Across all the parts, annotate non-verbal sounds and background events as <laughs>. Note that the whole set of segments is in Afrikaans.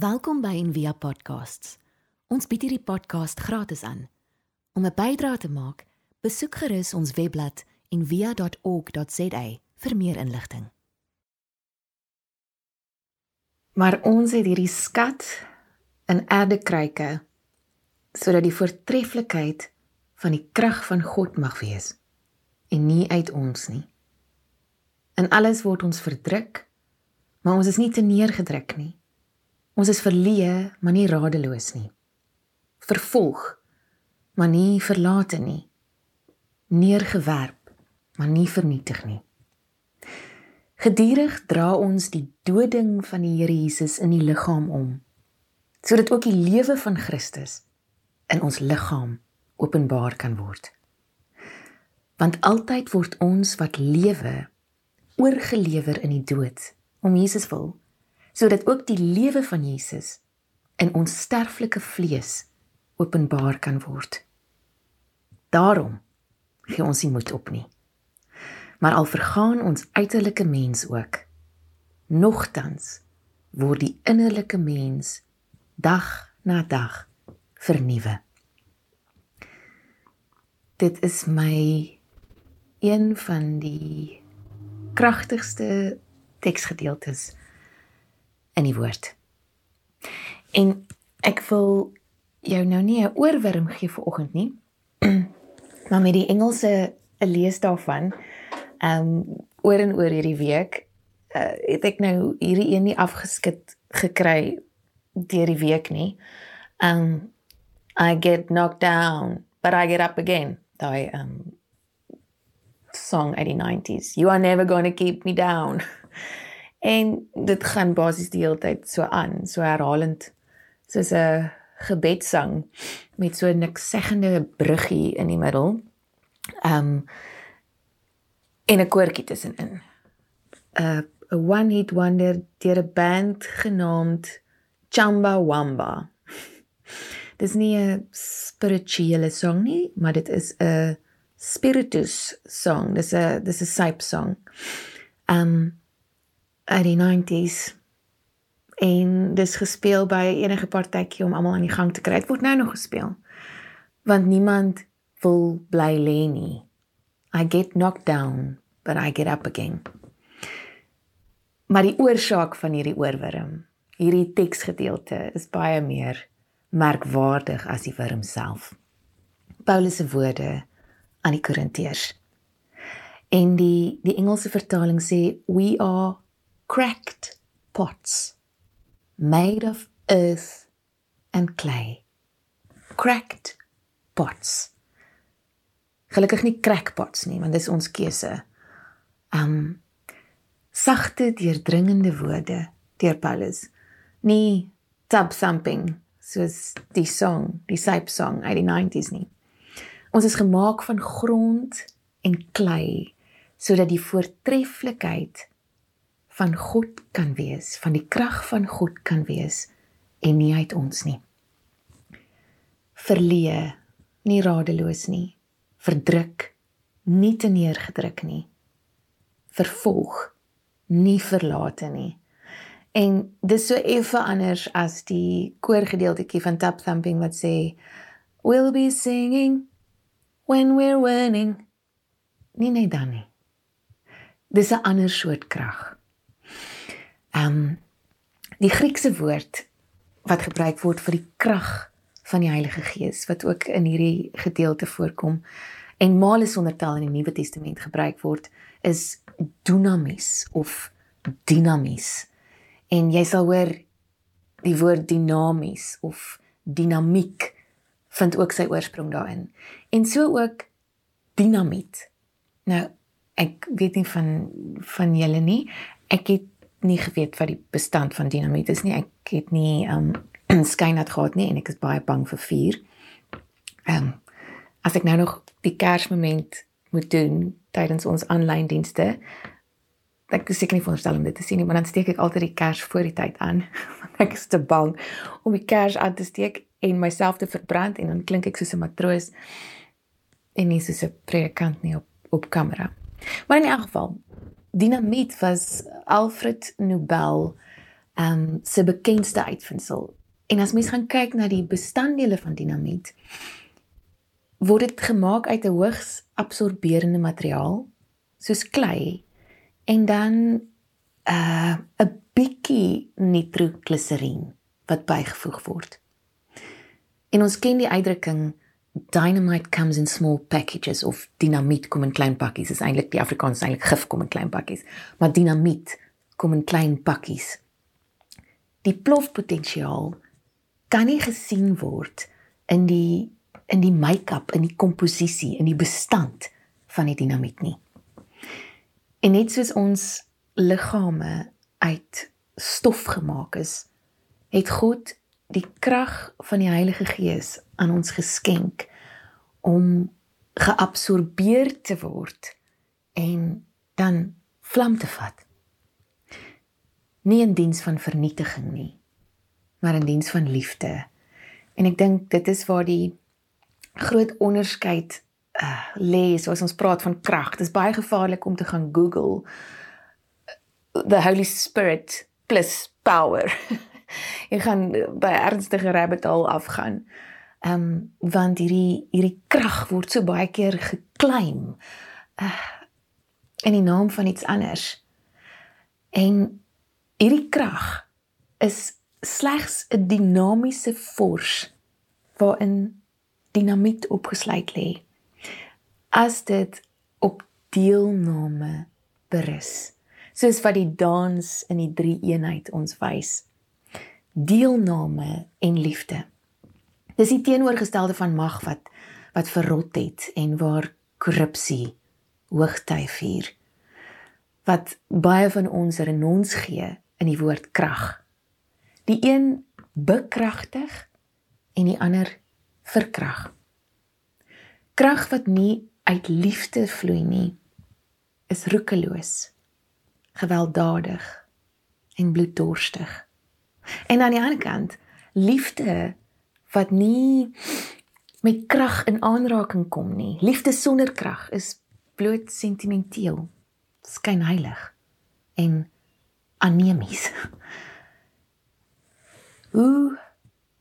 Welkom by Envia Podcasts. Ons bied hierdie podcast gratis aan. Om 'n bydrae te maak, besoek gerus ons webblad en via.org.za vir meer inligting. Maar ons het hierdie skat in erdekruike sodat die voortreffelikheid van die krag van God mag wees en nie uit ons nie. In alles word ons verdruk, maar ons is nie te neergedruk nie. Ons is verleë, maar nie radeloos nie. Vervolg, maar nie verlate nie. Neergewerp, maar nie vernietig nie. Gedurig dra ons die doding van die Here Jesus in die liggaam om, sodat ook die lewe van Christus in ons liggaam openbaar kan word. Want altyd word ons wat lewe oorgelewer in die dood om Jesus wil, sodat ook die lewe van Jesus in ons sterflike vlees openbaar kan word. Daarom gee ons nie moed op nie. Maar al vergaan ons uiterlike mens ook, nogtans word die innerlike mens dag na dag vernuwe. Dit is my een van die kragtigste teksgedeeltes in die woord. En ek wil jou nou nie 'n oorwurm gee vir oggend nie, <clears throat> maar met die Engelse 'n lees daarvan, ehm um, oor en oor hierdie week, uh, het ek nou hierdie een nie afgeskit gekry deur die week nie. Um I get knocked down, but I get up again. Daai um song uit die 90s. You are never going to keep me down. <laughs> En dit gaan basies die hele tyd so aan, so herhalend soos 'n gebedssang met so 'n niksegende bruggie in die middel. Um en 'n koortjie tussenin. 'n 'n one hit wonder deur 'n band genaamd Chamba Wamba. Dis nie 'n spirituele song nie, maar dit is 'n spiritus song. Dis 'n dis 'n sype song. Um uit die 90s en dis gespeel by enige partytjie om almal aan die gang te kry. Dit word nou nog gespeel. Want niemand wil bly lê nie. I get knocked down, but I get up again. Maar die oorsaak van hierdie oorwurm, hierdie teksgedeelte is baie meer merkwaardig as die wurm self. Paulus se woorde aan die Korintiërs. En die die Engelse vertaling sê we are cracked pots made of earth and clay. Cracked pots. Gelukkig nie crackpots nie, want dis ons keuse. Um sagte deurdringende woorde deur Paulus. Nie tub thumping soos die song, die sype song uit die 90s nie. Ons is gemaak van grond en klei sodat die voortreffelikheid van God kan wees, van die krag van God kan wees en nie uit ons nie. Verleë, nie radeloos nie, verdruk, nie te neergedruk nie. Vervolg, nie verlate nie. En dis so effe anders as die koorgedeeltjie van Tap Thumping wat sê we'll be singing when we're winning. Nie net dan nie. Dis 'n ander soort krag. Ehm um, die Griekse woord wat gebruik word vir die krag van die Heilige Gees wat ook in hierdie gedeelte voorkom en male sonder taal in die Nuwe Testament gebruik word is dunamis of dinamis. En jy sal hoor die woord dinamies of dinamiek vind ook sy oorsprong daarin. En so ook dinamiet. Nou ek weet nie van van julle nie. Ek het nie geweet wat die bestand van dinamiet is nie. Ek het nie um <clears throat> skynat gehad nie en ek is baie bang vir vuur. Um as ek nou nog die Kersmoment moet doen tydens ons aanlyn dienste, ek is seker nie veronderstel om dit te sien nie, maar dan steek ek altyd die kers voor die tyd aan <laughs> want ek is te bang om die kers aan te steek en myself te verbrand en dan klink ek soos 'n matroos en nie soos 'n predikant nie op op kamera. Maar in elk geval, dinamiet was Alfred Nobel um se bekendste uitvinding. En as mens gaan kyk na die bestanddele van dinamiet, word dit gemaak uit 'n hoogs absorberende materiaal soos klei en dan 'n uh, bietjie nitroglyserien wat bygevoeg word. En ons ken die uitdrukking dynamite comes in small packages of dinamiet kom in klein pakkies. Dit is eintlik die Afrikaans eintlik gif kom in klein pakkies, maar dinamiet kom in klein pakkies. Die plofpotensiaal kan nie gesien word in die in die make-up, in die komposisie, in die bestand van die dinamiet nie. En net soos ons liggame uit stof gemaak is, het God die krag van die Heilige Gees aan ons geskenk om geabsorbeer te word en dan vlam te vat. Nie in diens van vernietiging nie, maar in diens van liefde. En ek dink dit is waar die groot onderskeid uh, lê soos ons praat van krag. Dit is baie gevaarlik om te gaan Google uh, the Holy Spirit plus power. <laughs> Jy gaan by ernstige rabbit hole afgaan. Ehm um, want hierdie hierdie krag word so baie keer geklaim uh, in die naam van iets anders. En hierdie krag is slegs 'n dinamiese fors waarin dinamiet opgesluit lê. As dit op deelname berus, soos wat die dans in die drie eenheid ons wys. Deelname en liefde. Dis die teenoorgestelde van mag wat wat verrot het en waar korrupsie hoogtyf vier. Wat baie van ons renons gee in die woord krag. Die een bekragtig en die ander verkrag. Krag wat nie uit liefde vloei nie, is roekeloos, gewelddadig en bloeddorstig. En aan die ander kant, liefde wat nie met krag in aanraking kom nie. Liefde sonder krag is bloot sentimenteel, skynheilig en anemies. <laughs> Hoe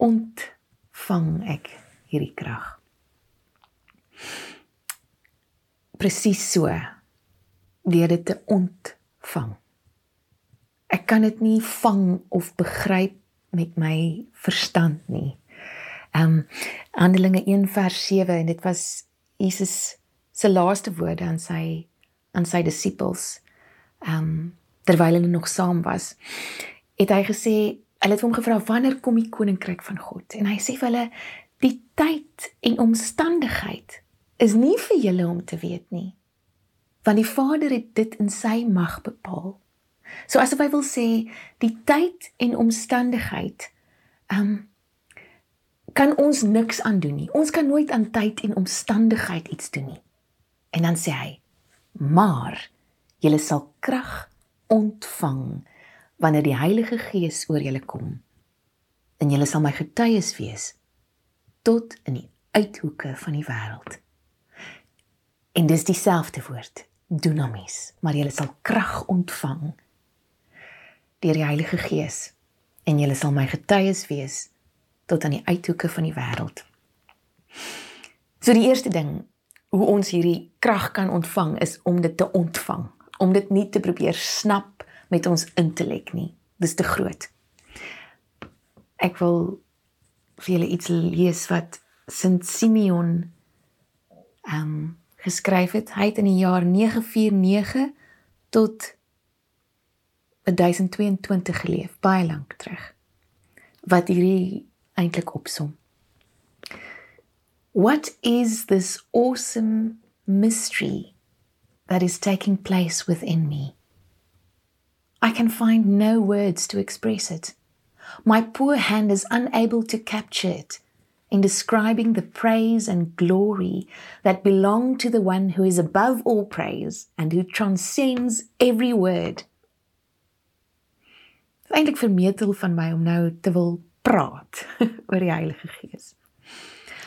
ontvang ek hierdie krag. Presies so deur dit te ontvang. Ek kan dit nie vang of begryp met my verstand nie. Ehm um, Handelinge 1 vers 7 en dit was Jesus se laaste woorde aan sy aan sy disippels. Ehm um, terwyl hulle nog saam was, het hy gesê, hulle het hom gevra wanneer kom die koninkryk van God? En hy sê vir hulle Die tyd en omstandigheid is nie vir julle om te weet nie. Want die Vader het dit in sy mag bepaal. So asof hy wil sê die tyd en omstandigheid ehm um, kan ons niks aan doen nie. Ons kan nooit aan tyd en omstandigheid iets doen nie. En dan sê hy: "Maar julle sal krag ontvang wanneer die Heilige Gees oor julle kom. En julle sal my getuies wees tot in die uithoeke van die wêreld. En dis dieselfde woord, dunamis, maar jy sal krag ontvang deur die Heilige Gees en jy sal my getuies wees tot aan die uithoeke van die wêreld. So die eerste ding hoe ons hierdie krag kan ontvang is om dit te ontvang, om dit nie te probeer snap met ons intellek nie. Dis te groot. Ek wil vir julle iets lees wat Sint Simeon ehm um, geskryf het. Hy het in die jaar 949 tot 1022 geleef, baie lank terug. Wat hierdie eintlik opsom. What is this awesome mystery that is taking place within me? I can find no words to express it. My poor hand is unable to capture it in describing the praise and glory that belong to the one who is above all praise and who transcends every word. Eintlik vermetel van my om nou te wil praat <laughs> oor die Heilige Gees.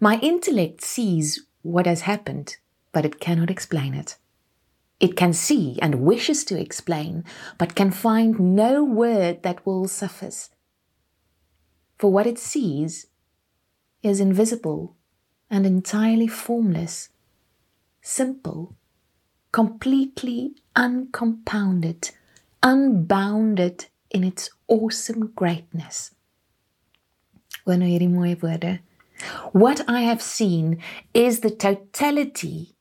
My intellect sees what has happened, but it cannot explain it. It can see and wishes to explain, but can find no word that will suffice. For what it sees is invisible and entirely formless, simple, completely uncompounded, unbounded in its awesome greatness. Wanneer hierdie mooi woorde. What I have seen is the totality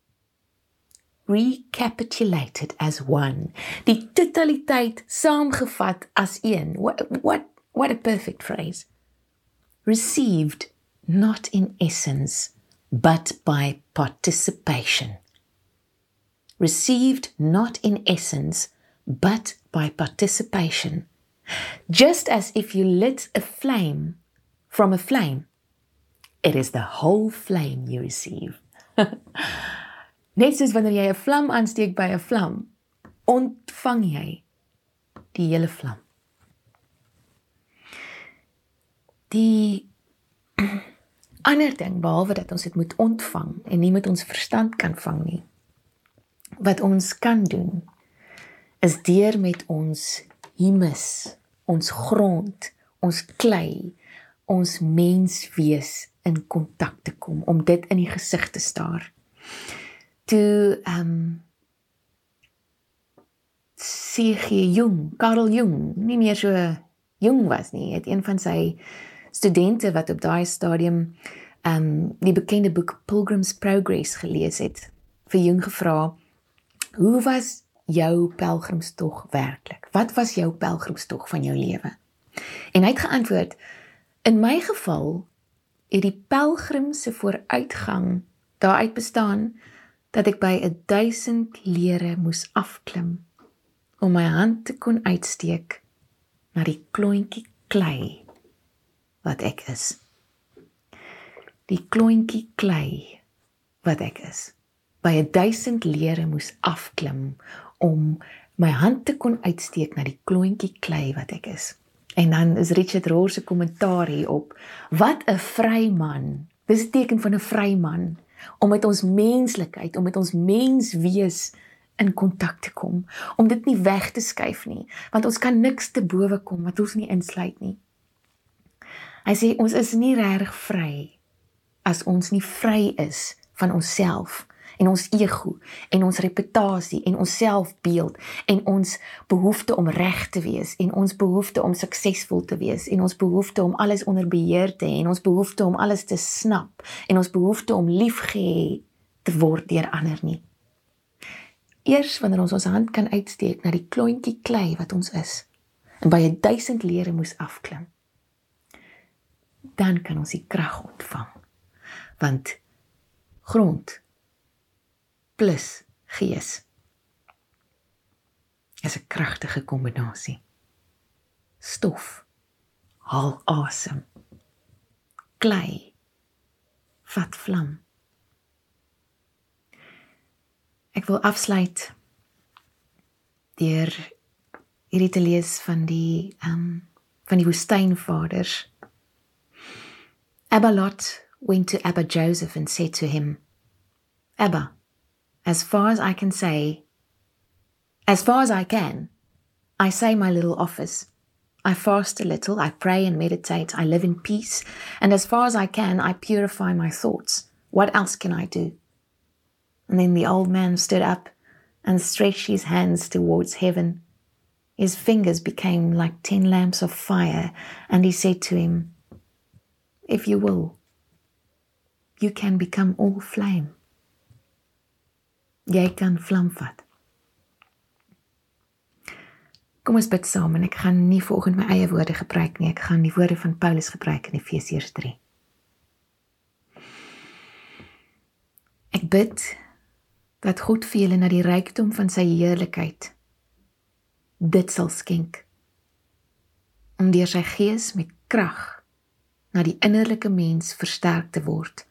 recapitulated as one. Die totaliteit saamgevat as een. What what what a perfect phrase. Received not in essence but by participation. Received not in essence but by participation. Just as if you lit a flame from a flame, it is the whole flame you receive. <laughs> Net soos wanneer jy 'n vlam aansteek by 'n vlam, ontvang jy die hele vlam. Die <clears throat> ander ding behalwe dat ons dit moet ontvang en nie met ons verstand kan vang nie. Wat ons kan doen is deur met ons humus, ons grond, ons klei, ons menswees in kontak te kom om dit in die gesig te staar toe ehm um, C.G. Jung, Carl Jung, nie meer so jong was nie, het een van sy studente wat op daai stadium ehm um, die bekende boek Pilgrim's Progress gelees het, vir Jung gevra: "Hoe was jou pelgrimstog werklik? Wat was jou pelgrimstog van jou lewe?" En hy het geantwoord: "In my geval het die pelgrim se vooruitgang daaruit bestaan dat ek by 'n duisend lere moes afklim om my hand te kon uitsteek na die klontjie klei wat ek is. Die klontjie klei wat ek is. By 'n duisend lere moes afklim om my hand te kon uitsteek na die klontjie klei wat ek is. En dan is Richard Rohr se kommentaar hierop: Wat 'n vry man. Dis 'n teken van 'n vry man om met ons menslikheid, om met ons menswees in kontak te kom, om dit nie weg te skuif nie, want ons kan niks te bowe kom wat ons nie insluit nie. Hy sê ons is nie regtig vry as ons nie vry is van onsself en ons ego en ons reputasie en ons selfbeeld en ons behoefte om reg te wees en ons behoefte om suksesvol te wees en ons behoefte om alles onder beheer te hê en ons behoefte om alles te snap en ons behoefte om liefgehê te word deur ander nie. Eers wanneer ons ons hand kan uitsteek na die klontjie klei wat ons is en by 'n duisend lere moes afklim, dan kan ons die krag ontvang. Want grond plus gees. Is 'n kragtige kombinasie. Stof haal asem. Klei vat vlam. Ek wil afsluit deur hierdie te lees van die ehm um, van die woestynvaders. Abba Lot went to Abba Joseph and said to him, Abba, as far as I can say, as far as I can, I say my little office. I fast a little, I pray and meditate, I live in peace, and as far as I can, I purify my thoughts. What else can I do? And then the old man stood up and stretched his hands towards heaven. His fingers became like ten lamps of fire, and he said to him, If you will, you can become all flame. Jy kan vlam vat. Kom ons bid saam en ek gaan nie volgens my eie woorde gebruik nie. Ek gaan die woorde van Paulus gebruik in Efesiërs 3. Ek bid dat God vir julle na die rykdom van sy heerlikheid dit sal skenk om deur sy gees met krag na die innerlike mens versterk te word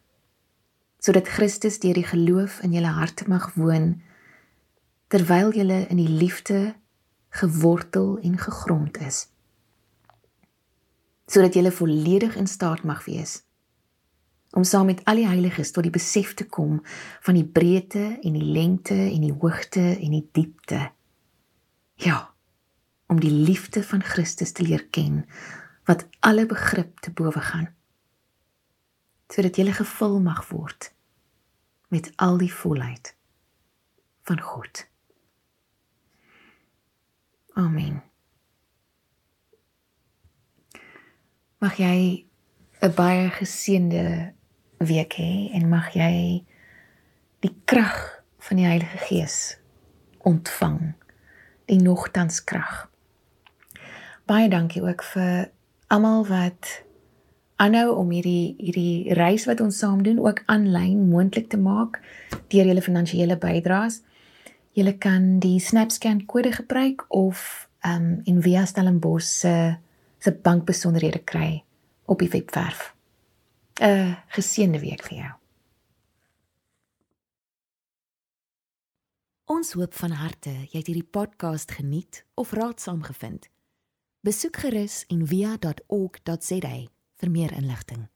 sodat Christus deur die geloof in julle harte mag woon terwyl julle in die liefde gewortel en gegrond is sodat julle volledig in staat mag wees om saam met al die heiliges tot die besef te kom van die breedte en die lengte en die hoogte en die diepte. Ja, om die liefde van Christus te leer ken wat alle begrip te bowe gaan. Sodat jy gevul mag word met al die volheid van God. Amen. Mag jy 'n baie geseënde week hê en mag jy die krag van die Heilige Gees ontvang. Die nogtans krag. Baie dankie ook vir almal wat aanhou om hierdie hierdie reis wat ons saam doen ook aanlyn moontlik te maak deur julle finansiële bydraes. Julle kan die SnapScan kode gebruik of ehm um, en via Stellenbosch se se bankbesonderhede kry op die webwerf. 'n Geseënde week vir jou. Ons hoop van harte jy het hierdie podcast geniet of raadsaam gevind. Besoek gerus en via.ok.za vir meer inligting.